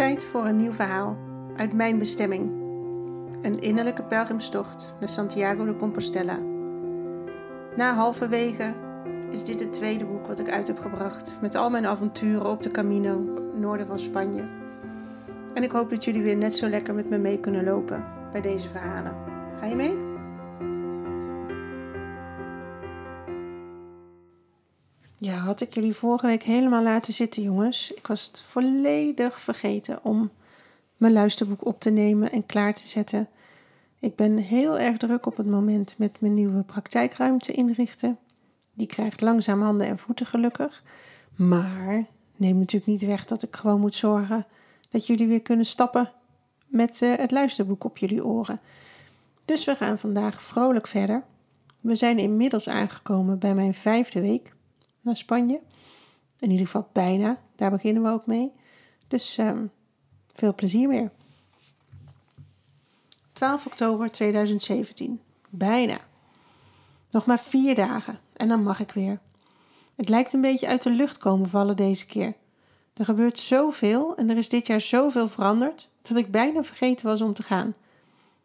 Tijd voor een nieuw verhaal uit mijn bestemming. Een innerlijke pelgrimstocht naar Santiago de Compostela. Na halverwege is dit het tweede boek wat ik uit heb gebracht met al mijn avonturen op de Camino, noorden van Spanje. En ik hoop dat jullie weer net zo lekker met me mee kunnen lopen bij deze verhalen. Ga je mee? Had ik jullie vorige week helemaal laten zitten, jongens. Ik was het volledig vergeten om mijn luisterboek op te nemen en klaar te zetten. Ik ben heel erg druk op het moment met mijn nieuwe praktijkruimte inrichten. Die krijgt langzaam handen en voeten gelukkig. Maar neem natuurlijk niet weg dat ik gewoon moet zorgen dat jullie weer kunnen stappen met uh, het luisterboek op jullie oren. Dus we gaan vandaag vrolijk verder. We zijn inmiddels aangekomen bij mijn vijfde week naar Spanje. In ieder geval bijna, daar beginnen we ook mee. Dus um, veel plezier meer. 12 oktober 2017. Bijna. Nog maar vier dagen en dan mag ik weer. Het lijkt een beetje uit de lucht komen vallen deze keer. Er gebeurt zoveel en er is dit jaar zoveel veranderd dat ik bijna vergeten was om te gaan.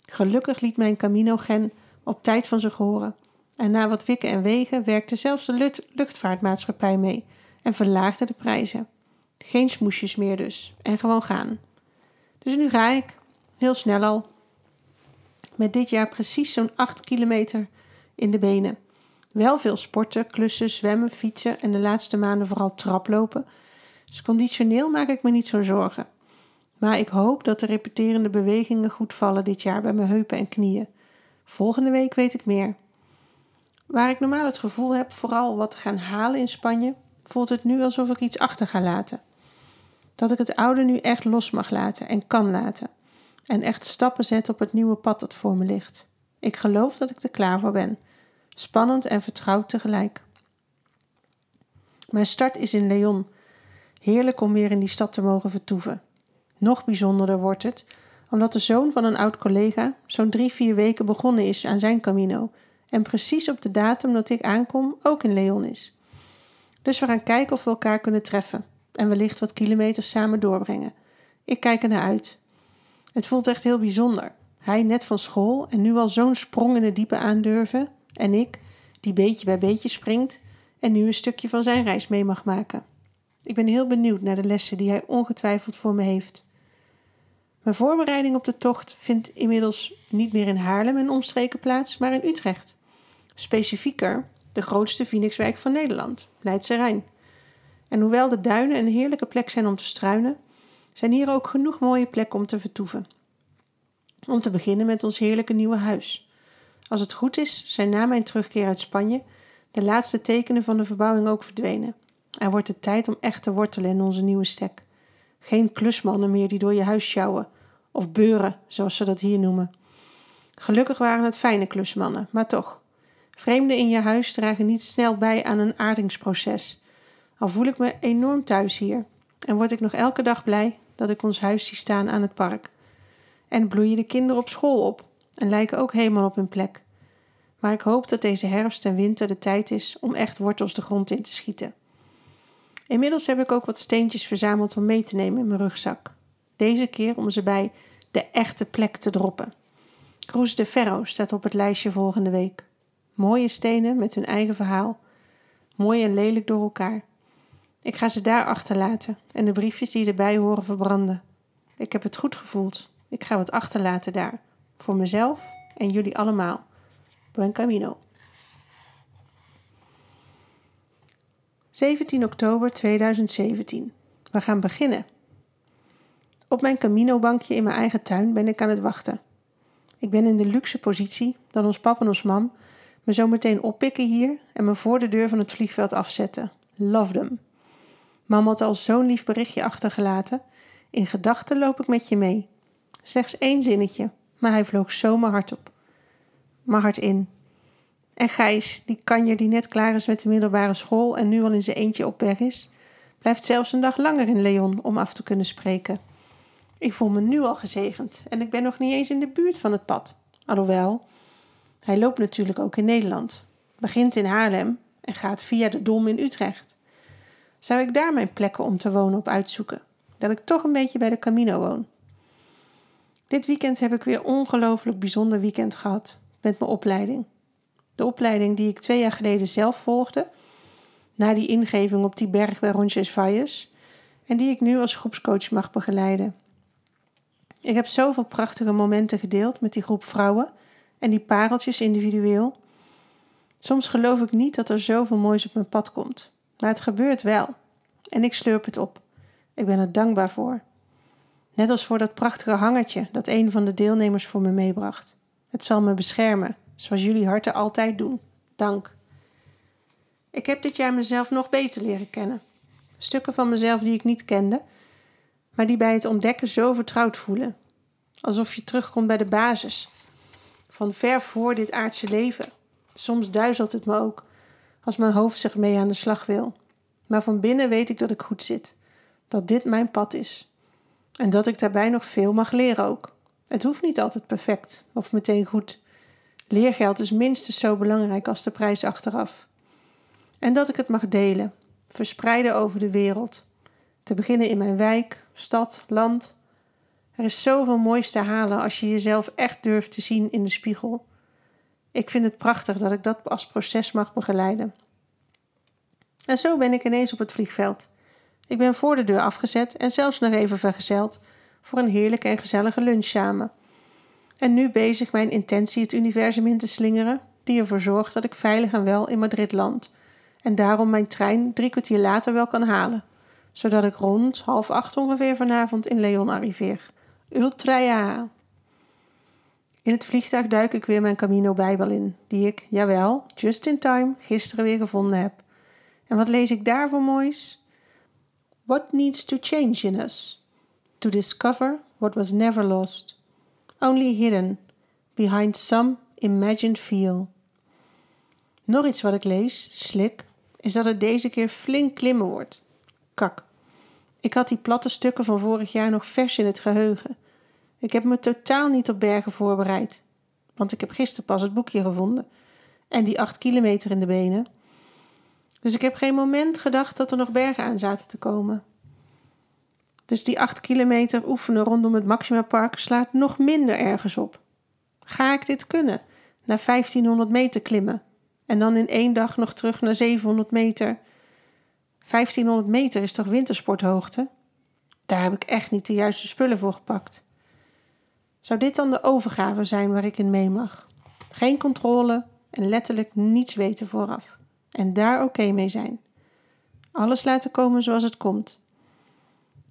Gelukkig liet mijn Camino-gen op tijd van zich horen. En na wat wikken en wegen werkte zelfs de luchtvaartmaatschappij mee en verlaagde de prijzen. Geen smoesjes meer dus en gewoon gaan. Dus nu ga ik, heel snel al, met dit jaar precies zo'n 8 kilometer in de benen. Wel veel sporten, klussen, zwemmen, fietsen en de laatste maanden vooral traplopen. Dus conditioneel maak ik me niet zo'n zorgen. Maar ik hoop dat de repeterende bewegingen goed vallen dit jaar bij mijn heupen en knieën. Volgende week weet ik meer. Waar ik normaal het gevoel heb vooral wat te gaan halen in Spanje, voelt het nu alsof ik iets achter ga laten. Dat ik het oude nu echt los mag laten en kan laten. En echt stappen zet op het nieuwe pad dat voor me ligt. Ik geloof dat ik er klaar voor ben. Spannend en vertrouwd tegelijk. Mijn start is in Leon. Heerlijk om weer in die stad te mogen vertoeven. Nog bijzonderder wordt het omdat de zoon van een oud collega zo'n drie, vier weken begonnen is aan zijn Camino en precies op de datum dat ik aankom ook in Leon is. Dus we gaan kijken of we elkaar kunnen treffen en wellicht wat kilometers samen doorbrengen. Ik kijk er naar uit. Het voelt echt heel bijzonder. Hij net van school en nu al zo'n sprong in het diepe aandurven. En ik, die beetje bij beetje springt en nu een stukje van zijn reis mee mag maken. Ik ben heel benieuwd naar de lessen die hij ongetwijfeld voor me heeft. Mijn voorbereiding op de tocht vindt inmiddels niet meer in Haarlem en omstreken plaats, maar in Utrecht. Specifieker de grootste Phoenixwijk van Nederland, Leidse Rijn. En hoewel de duinen een heerlijke plek zijn om te struinen, zijn hier ook genoeg mooie plekken om te vertoeven. Om te beginnen met ons heerlijke nieuwe huis. Als het goed is, zijn na mijn terugkeer uit Spanje de laatste tekenen van de verbouwing ook verdwenen. Er wordt het tijd om echt te wortelen in onze nieuwe stek. Geen klusmannen meer die door je huis sjouwen, of beuren, zoals ze dat hier noemen. Gelukkig waren het fijne klusmannen, maar toch. Vreemden in je huis dragen niet snel bij aan een aardingsproces. Al voel ik me enorm thuis hier en word ik nog elke dag blij dat ik ons huis zie staan aan het park. En bloeien de kinderen op school op en lijken ook helemaal op hun plek. Maar ik hoop dat deze herfst en winter de tijd is om echt wortels de grond in te schieten. Inmiddels heb ik ook wat steentjes verzameld om mee te nemen in mijn rugzak. Deze keer om ze bij de echte plek te droppen. Cruz de Ferro staat op het lijstje volgende week. Mooie stenen met hun eigen verhaal. Mooi en lelijk door elkaar. Ik ga ze daar achterlaten en de briefjes die erbij horen verbranden. Ik heb het goed gevoeld. Ik ga wat achterlaten daar. Voor mezelf en jullie allemaal. Buen camino. 17 oktober 2017. We gaan beginnen. Op mijn Camino-bankje in mijn eigen tuin ben ik aan het wachten. Ik ben in de luxe positie dat ons pap en ons mam me zo meteen oppikken hier en me voor de deur van het vliegveld afzetten. Love them. Mam had al zo'n lief berichtje achtergelaten. In gedachten loop ik met je mee. Slechts één zinnetje, maar hij vloog zo mijn hart op. Mijn hart in. En Gijs, die kanjer die net klaar is met de middelbare school en nu al in zijn eentje op weg is, blijft zelfs een dag langer in Leon om af te kunnen spreken. Ik voel me nu al gezegend en ik ben nog niet eens in de buurt van het pad. Alhoewel, hij loopt natuurlijk ook in Nederland, begint in Haarlem en gaat via de Dom in Utrecht. Zou ik daar mijn plekken om te wonen op uitzoeken? dat ik toch een beetje bij de Camino woon. Dit weekend heb ik weer ongelooflijk bijzonder weekend gehad met mijn opleiding. De opleiding die ik twee jaar geleden zelf volgde, na die ingeving op die berg bij Roncesvalles, en die ik nu als groepscoach mag begeleiden. Ik heb zoveel prachtige momenten gedeeld met die groep vrouwen en die pareltjes individueel. Soms geloof ik niet dat er zoveel moois op mijn pad komt, maar het gebeurt wel. En ik slurp het op. Ik ben er dankbaar voor. Net als voor dat prachtige hangertje dat een van de deelnemers voor me meebracht. Het zal me beschermen, zoals jullie harten altijd doen. Dank. Ik heb dit jaar mezelf nog beter leren kennen. Stukken van mezelf die ik niet kende, maar die bij het ontdekken zo vertrouwd voelen. Alsof je terugkomt bij de basis. Van ver voor dit aardse leven. Soms duizelt het me ook, als mijn hoofd zich mee aan de slag wil. Maar van binnen weet ik dat ik goed zit. Dat dit mijn pad is. En dat ik daarbij nog veel mag leren ook. Het hoeft niet altijd perfect of meteen goed. Leergeld is minstens zo belangrijk als de prijs achteraf. En dat ik het mag delen, verspreiden over de wereld. Te beginnen in mijn wijk, stad, land. Er is zoveel moois te halen als je jezelf echt durft te zien in de spiegel. Ik vind het prachtig dat ik dat als proces mag begeleiden. En zo ben ik ineens op het vliegveld. Ik ben voor de deur afgezet en zelfs nog even vergezeld voor een heerlijke en gezellige lunch samen. En nu bezig mijn intentie het universum in te slingeren, die ervoor zorgt dat ik veilig en wel in Madrid land. En daarom mijn trein drie kwartier later wel kan halen, zodat ik rond half acht ongeveer vanavond in Leon arriveer. Ultra ja! In het vliegtuig duik ik weer mijn Camino Bijbel in, die ik, jawel, just in time, gisteren weer gevonden heb. En wat lees ik daar voor moois? What needs to change in us? To discover what was never lost, only hidden behind some imagined feel. Nog iets wat ik lees, slik, is dat het deze keer flink klimmen wordt. Kak. Ik had die platte stukken van vorig jaar nog vers in het geheugen. Ik heb me totaal niet op bergen voorbereid, want ik heb gisteren pas het boekje gevonden en die acht kilometer in de benen. Dus ik heb geen moment gedacht dat er nog bergen aan zaten te komen. Dus die acht kilometer oefenen rondom het Maxima Park slaat nog minder ergens op. Ga ik dit kunnen? Naar 1500 meter klimmen en dan in één dag nog terug naar 700 meter. 1500 meter is toch wintersporthoogte? Daar heb ik echt niet de juiste spullen voor gepakt. Zou dit dan de overgave zijn waar ik in mee mag? Geen controle en letterlijk niets weten vooraf en daar oké mee zijn. Alles laten komen zoals het komt.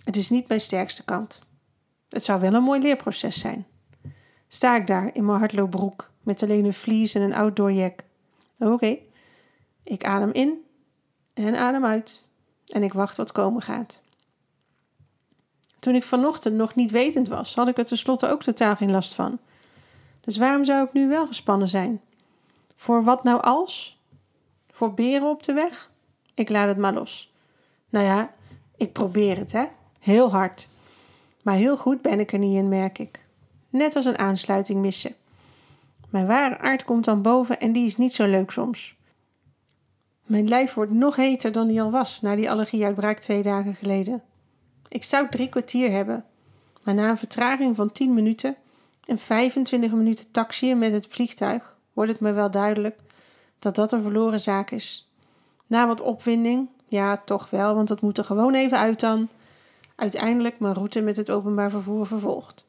Het is niet mijn sterkste kant. Het zou wel een mooi leerproces zijn. Sta ik daar in mijn hardloopbroek met alleen een vlies en een outdoorjack. Oké, ik adem in en adem uit en ik wacht wat komen gaat. Toen ik vanochtend nog niet wetend was, had ik er tenslotte ook totaal geen last van. Dus waarom zou ik nu wel gespannen zijn? Voor wat nou als? Voor beren op de weg? Ik laat het maar los. Nou ja, ik probeer het, hè? Heel hard. Maar heel goed ben ik er niet in, merk ik. Net als een aansluiting missen. Mijn ware aard komt dan boven en die is niet zo leuk soms. Mijn lijf wordt nog heter dan die al was na die allergieuitbraak twee dagen geleden. Ik zou drie kwartier hebben, maar na een vertraging van 10 minuten en 25 minuten taxiën met het vliegtuig wordt het me wel duidelijk dat dat een verloren zaak is. Na wat opwinding, ja, toch wel, want dat moet er gewoon even uit dan. Uiteindelijk mijn route met het openbaar vervoer vervolgd.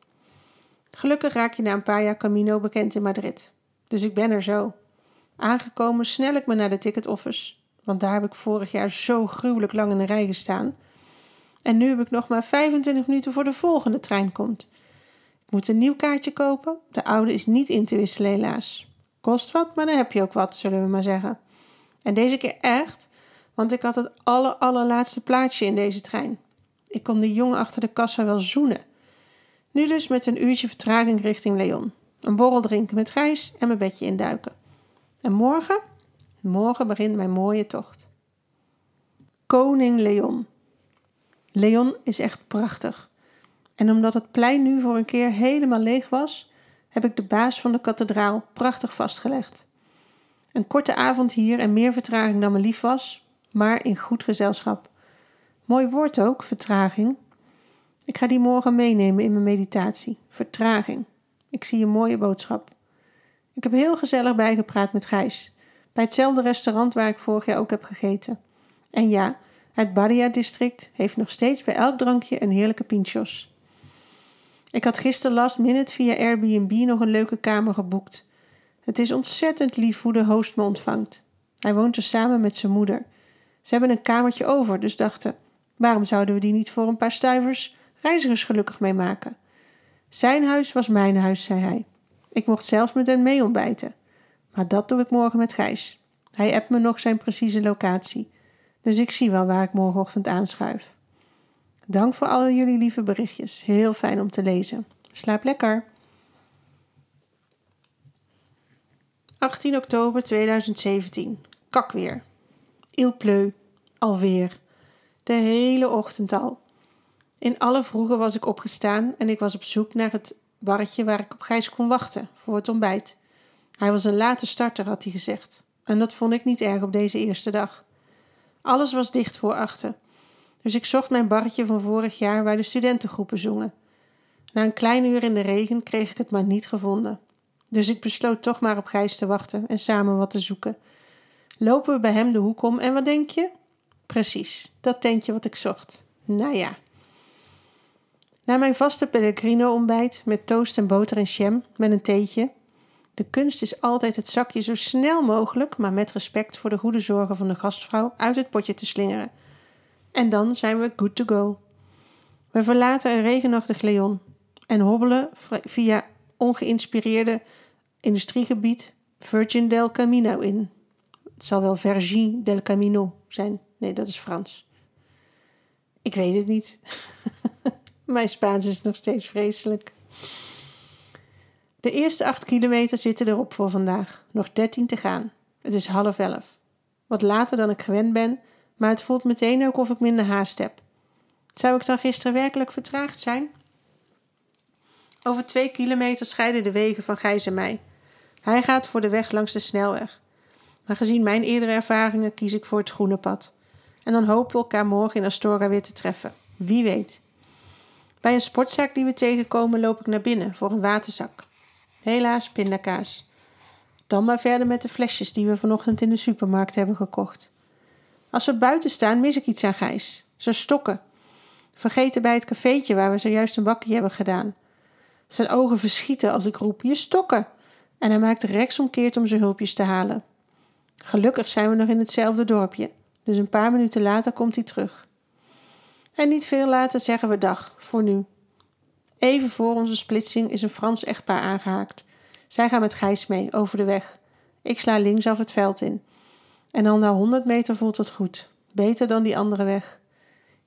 Gelukkig raak je na een paar jaar Camino bekend in Madrid. Dus ik ben er zo. Aangekomen snel ik me naar de ticket office, want daar heb ik vorig jaar zo gruwelijk lang in de rij gestaan. En nu heb ik nog maar 25 minuten voor de volgende trein komt. Ik moet een nieuw kaartje kopen. De oude is niet in te wisselen, helaas. Kost wat, maar dan heb je ook wat, zullen we maar zeggen. En deze keer echt, want ik had het aller, allerlaatste plaatsje in deze trein. Ik kon de jongen achter de kassa wel zoenen. Nu dus met een uurtje vertraging richting Leon. Een borrel drinken met Gijs en mijn bedje induiken. En morgen? Morgen begint mijn mooie tocht. Koning Leon. Leon is echt prachtig. En omdat het plein nu voor een keer helemaal leeg was, heb ik de baas van de kathedraal prachtig vastgelegd. Een korte avond hier en meer vertraging dan me lief was, maar in goed gezelschap. Mooi woord ook, vertraging. Ik ga die morgen meenemen in mijn meditatie. Vertraging. Ik zie een mooie boodschap. Ik heb heel gezellig bijgepraat met Gijs. Bij hetzelfde restaurant waar ik vorig jaar ook heb gegeten. En ja, het Badia-district heeft nog steeds bij elk drankje een heerlijke pinchos. Ik had gisteren last minute via Airbnb nog een leuke kamer geboekt. Het is ontzettend lief hoe de host me ontvangt. Hij woont er samen met zijn moeder. Ze hebben een kamertje over, dus dachten: waarom zouden we die niet voor een paar stuivers reizigers gelukkig mee maken? Zijn huis was mijn huis, zei hij. Ik mocht zelfs met hen mee ontbijten. Maar dat doe ik morgen met Gijs. Hij appt me nog zijn precieze locatie. Dus ik zie wel waar ik morgenochtend aanschuif. Dank voor alle jullie lieve berichtjes. Heel fijn om te lezen. Slaap lekker. 18 oktober 2017. Kakweer. Il pleu. Alweer. De hele ochtend al. In alle vroegen was ik opgestaan en ik was op zoek naar het barretje waar ik op Gijs kon wachten voor het ontbijt. Hij was een late starter, had hij gezegd. En dat vond ik niet erg op deze eerste dag. Alles was dicht voor achter. Dus ik zocht mijn barretje van vorig jaar waar de studentengroepen zongen. Na een klein uur in de regen kreeg ik het maar niet gevonden. Dus ik besloot toch maar op Gijs te wachten en samen wat te zoeken. Lopen we bij hem de hoek om en wat denk je? Precies, dat tentje wat ik zocht. Nou ja. Na mijn vaste Pellegrino-ontbijt met toast en boter en jam met een theetje. De kunst is altijd het zakje zo snel mogelijk, maar met respect voor de goede zorgen van de gastvrouw, uit het potje te slingeren. En dan zijn we good to go. We verlaten een regenachtig Leon en hobbelen via ongeïnspireerde industriegebied Virgin del Camino in. Het zal wel Vergin del Camino zijn. Nee, dat is Frans. Ik weet het niet. Mijn Spaans is nog steeds vreselijk. De eerste acht kilometer zitten erop voor vandaag. Nog dertien te gaan. Het is half elf. Wat later dan ik gewend ben, maar het voelt meteen ook of ik minder haast heb. Zou ik dan gisteren werkelijk vertraagd zijn? Over twee kilometer scheiden de wegen van Gijs en mij. Hij gaat voor de weg langs de snelweg. Maar gezien mijn eerdere ervaringen kies ik voor het groene pad. En dan hopen we elkaar morgen in Astora weer te treffen. Wie weet. Bij een sportzaak die we tegenkomen loop ik naar binnen voor een waterzak. Helaas pindakaas. Dan maar verder met de flesjes die we vanochtend in de supermarkt hebben gekocht. Als we buiten staan, mis ik iets aan Gijs. Zijn stokken. Vergeten bij het cafeetje waar we zojuist een bakje hebben gedaan. Zijn ogen verschieten als ik roep: Je stokken! En hij maakt rechtsomkeert om zijn hulpjes te halen. Gelukkig zijn we nog in hetzelfde dorpje, dus een paar minuten later komt hij terug. En niet veel later zeggen we dag, voor nu. Even voor onze splitsing is een Frans echtpaar aangehaakt. Zij gaan met Gijs mee, over de weg. Ik sla linksaf het veld in. En dan na 100 meter voelt het goed. Beter dan die andere weg.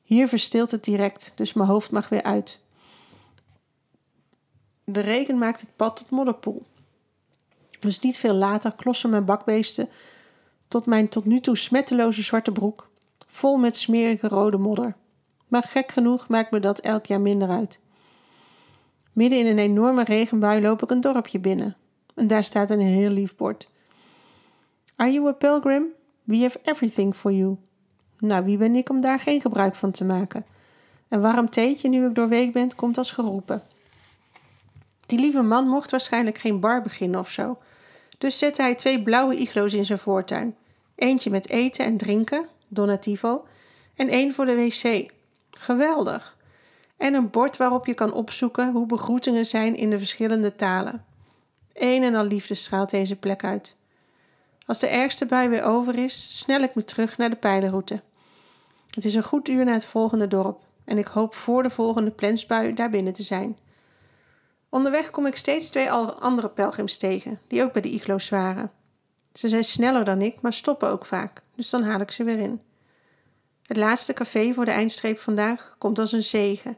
Hier verstilt het direct, dus mijn hoofd mag weer uit. De regen maakt het pad tot modderpoel. Dus niet veel later klossen mijn bakbeesten tot mijn tot nu toe smetteloze zwarte broek, vol met smerige rode modder. Maar gek genoeg maakt me dat elk jaar minder uit. Midden in een enorme regenbui loop ik een dorpje binnen. En daar staat een heel lief bord. Are you a pilgrim? We have everything for you. Nou, wie ben ik om daar geen gebruik van te maken? Een warm theetje nu ik doorweek ben, komt als geroepen. Die lieve man mocht waarschijnlijk geen bar beginnen of zo. Dus zette hij twee blauwe iglo's in zijn voortuin. Eentje met eten en drinken, donativo, en één voor de wc. Geweldig! En een bord waarop je kan opzoeken hoe begroetingen zijn in de verschillende talen. Een en al liefde straalt deze plek uit. Als de ergste bui weer over is, snel ik me terug naar de pijlenroute. Het is een goed uur naar het volgende dorp en ik hoop voor de volgende plensbui daar binnen te zijn. Onderweg kom ik steeds twee andere pelgrims tegen, die ook bij de iglo's waren. Ze zijn sneller dan ik, maar stoppen ook vaak, dus dan haal ik ze weer in. Het laatste café voor de eindstreep vandaag komt als een zegen.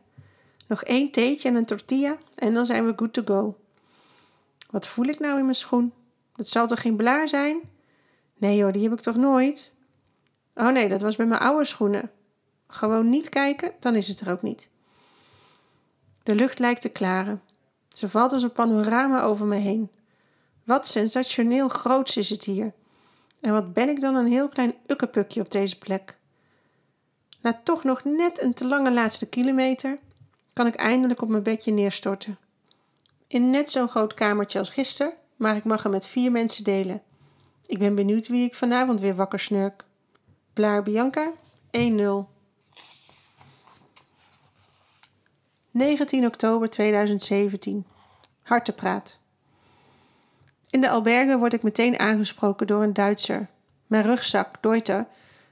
Nog één theetje en een tortilla en dan zijn we good to go. Wat voel ik nou in mijn schoen? Dat zal toch geen blaar zijn? Nee hoor, die heb ik toch nooit? Oh nee, dat was bij mijn oude schoenen. Gewoon niet kijken, dan is het er ook niet. De lucht lijkt te klaren. Ze valt als een panorama over me heen. Wat sensationeel groots is het hier. En wat ben ik dan een heel klein ukkepukje op deze plek. Na toch nog net een te lange laatste kilometer kan ik eindelijk op mijn bedje neerstorten. In net zo'n groot kamertje als gisteren, maar ik mag hem met vier mensen delen. Ik ben benieuwd wie ik vanavond weer wakker snurk. Blaar Bianca, 1-0. 19 oktober 2017. Hartepraat. In de alberge word ik meteen aangesproken door een Duitser. Mijn rugzak, Deuter,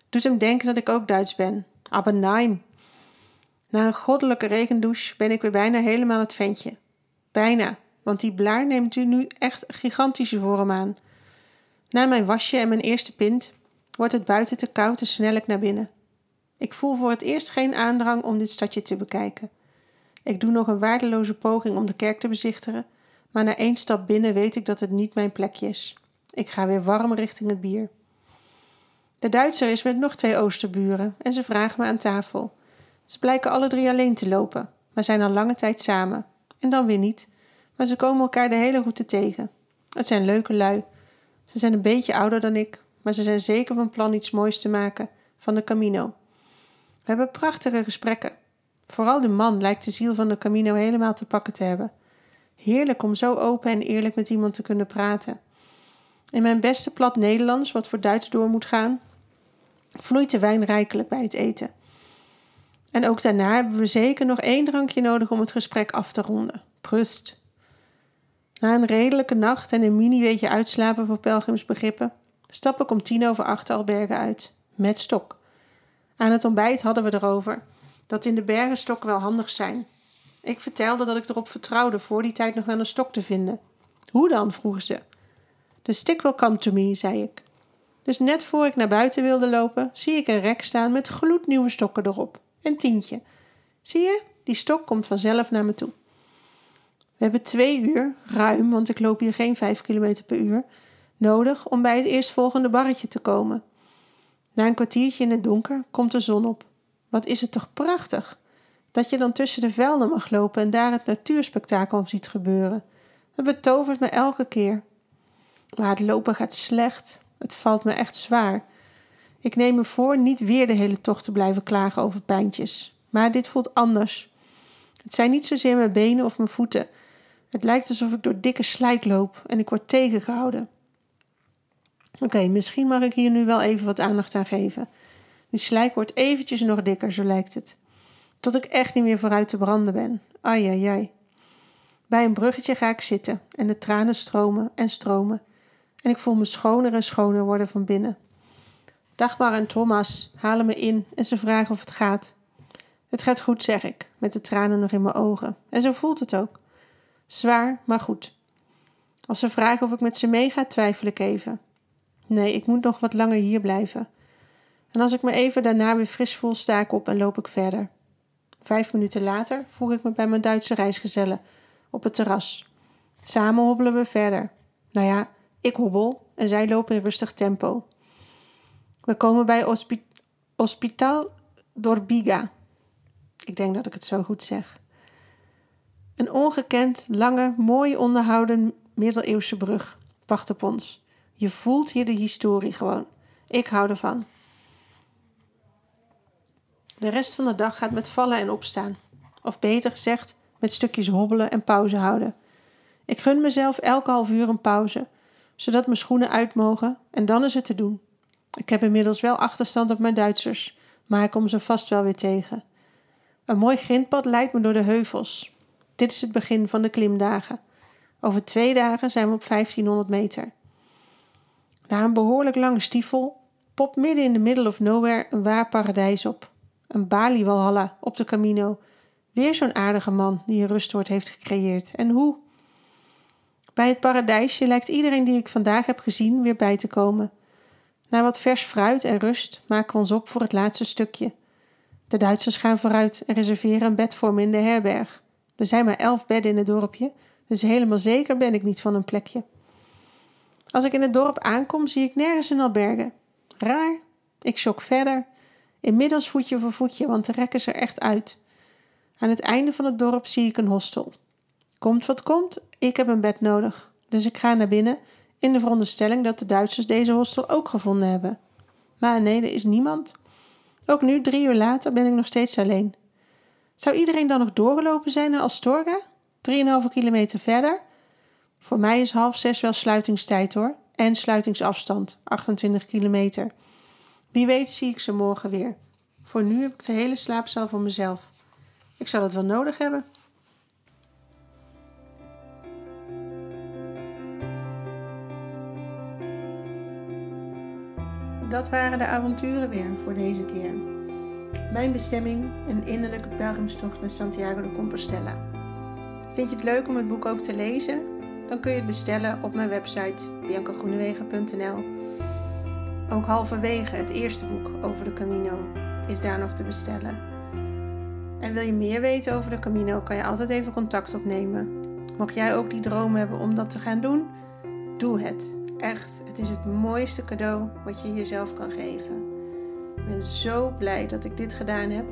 doet hem denken dat ik ook Duits ben. Aber nein. Na een goddelijke regendouche ben ik weer bijna helemaal het ventje. Bijna, want die blaar neemt u nu echt gigantische vorm aan. Na mijn wasje en mijn eerste pint wordt het buiten te koud en snel ik naar binnen. Ik voel voor het eerst geen aandrang om dit stadje te bekijken. Ik doe nog een waardeloze poging om de kerk te bezichtigen, maar na één stap binnen weet ik dat het niet mijn plekje is. Ik ga weer warm richting het bier. De Duitser is met nog twee Oosterburen en ze vragen me aan tafel. Ze blijken alle drie alleen te lopen, maar zijn al lange tijd samen. En dan weer niet, maar ze komen elkaar de hele route tegen. Het zijn leuke lui. Ze zijn een beetje ouder dan ik, maar ze zijn zeker van plan iets moois te maken van de Camino. We hebben prachtige gesprekken. Vooral de man lijkt de ziel van de Camino helemaal te pakken te hebben. Heerlijk om zo open en eerlijk met iemand te kunnen praten. In mijn beste plat Nederlands, wat voor Duits door moet gaan, vloeit de wijn rijkelijk bij het eten. En ook daarna hebben we zeker nog één drankje nodig om het gesprek af te ronden. Prust. Na een redelijke nacht en een mini-weetje uitslapen voor pelgrimsbegrippen, stap ik om tien over acht albergen uit. Met stok. Aan het ontbijt hadden we erover dat in de bergen stokken wel handig zijn. Ik vertelde dat ik erop vertrouwde voor die tijd nog wel een stok te vinden. Hoe dan? vroegen ze. The stick will come to me, zei ik. Dus net voor ik naar buiten wilde lopen, zie ik een rek staan met gloednieuwe stokken erop. Een tientje. Zie je? Die stok komt vanzelf naar me toe. We hebben twee uur, ruim, want ik loop hier geen vijf kilometer per uur, nodig om bij het eerstvolgende barretje te komen. Na een kwartiertje in het donker komt de zon op. Wat is het toch prachtig dat je dan tussen de velden mag lopen en daar het natuurspektakel ziet gebeuren. Het betovert me elke keer. Maar het lopen gaat slecht. Het valt me echt zwaar. Ik neem me voor niet weer de hele tocht te blijven klagen over pijntjes. Maar dit voelt anders. Het zijn niet zozeer mijn benen of mijn voeten. Het lijkt alsof ik door dikke slijk loop en ik word tegengehouden. Oké, misschien mag ik hier nu wel even wat aandacht aan geven. Die slijk wordt eventjes nog dikker, zo lijkt het. Tot ik echt niet meer vooruit te branden ben. Ai, ai. Bij een bruggetje ga ik zitten en de tranen stromen en stromen. En ik voel me schoner en schoner worden van binnen. Dagmar en Thomas halen me in en ze vragen of het gaat. Het gaat goed, zeg ik, met de tranen nog in mijn ogen. En zo voelt het ook. Zwaar, maar goed. Als ze vragen of ik met ze meega, twijfel ik even. Nee, ik moet nog wat langer hier blijven. En als ik me even daarna weer fris voel, sta ik op en loop ik verder. Vijf minuten later voeg ik me bij mijn Duitse reisgezellen op het terras. Samen hobbelen we verder. Nou ja, ik hobbel en zij lopen in rustig tempo. We komen bij hospi Hospital Dorbiga. Ik denk dat ik het zo goed zeg. Een ongekend, lange, mooi onderhouden middeleeuwse brug wacht op ons. Je voelt hier de historie gewoon. Ik hou ervan. De rest van de dag gaat met vallen en opstaan. Of beter gezegd, met stukjes hobbelen en pauze houden. Ik gun mezelf elke half uur een pauze, zodat mijn schoenen uit mogen en dan is het te doen. Ik heb inmiddels wel achterstand op mijn Duitsers, maar ik kom ze vast wel weer tegen. Een mooi grindpad leidt me door de heuvels. Dit is het begin van de klimdagen. Over twee dagen zijn we op 1500 meter. Na een behoorlijk lange stiefel popt midden in de middle of nowhere een waar paradijs op. Een Bali-walhalla op de Camino. Weer zo'n aardige man die een rustwoord heeft gecreëerd. En hoe? Bij het paradijsje lijkt iedereen die ik vandaag heb gezien weer bij te komen. Na wat vers fruit en rust maken we ons op voor het laatste stukje. De Duitsers gaan vooruit en reserveren een bed voor me in de herberg. Er zijn maar elf bedden in het dorpje, dus helemaal zeker ben ik niet van een plekje. Als ik in het dorp aankom, zie ik nergens een alberge. Raar. Ik sjok verder. Inmiddels voetje voor voetje, want de rek is er echt uit. Aan het einde van het dorp zie ik een hostel. Komt wat komt, ik heb een bed nodig. Dus ik ga naar binnen in de veronderstelling dat de Duitsers deze hostel ook gevonden hebben. Maar nee, er is niemand. Ook nu, drie uur later, ben ik nog steeds alleen. Zou iedereen dan nog doorgelopen zijn naar Astorga? 3,5 kilometer verder? Voor mij is half zes wel sluitingstijd hoor. En sluitingsafstand, 28 kilometer. Wie weet zie ik ze morgen weer. Voor nu heb ik de hele slaapzaal voor mezelf. Ik zal het wel nodig hebben. Dat waren de avonturen weer voor deze keer. Mijn bestemming, een innerlijke pelgrimstocht naar Santiago de Compostela. Vind je het leuk om het boek ook te lezen? Dan kun je het bestellen op mijn website biancagroenewegen.nl. Ook halverwege het eerste boek over de Camino is daar nog te bestellen. En wil je meer weten over de Camino, kan je altijd even contact opnemen. Mocht jij ook die droom hebben om dat te gaan doen, doe het. Echt, het is het mooiste cadeau wat je jezelf kan geven. Ik ben zo blij dat ik dit gedaan heb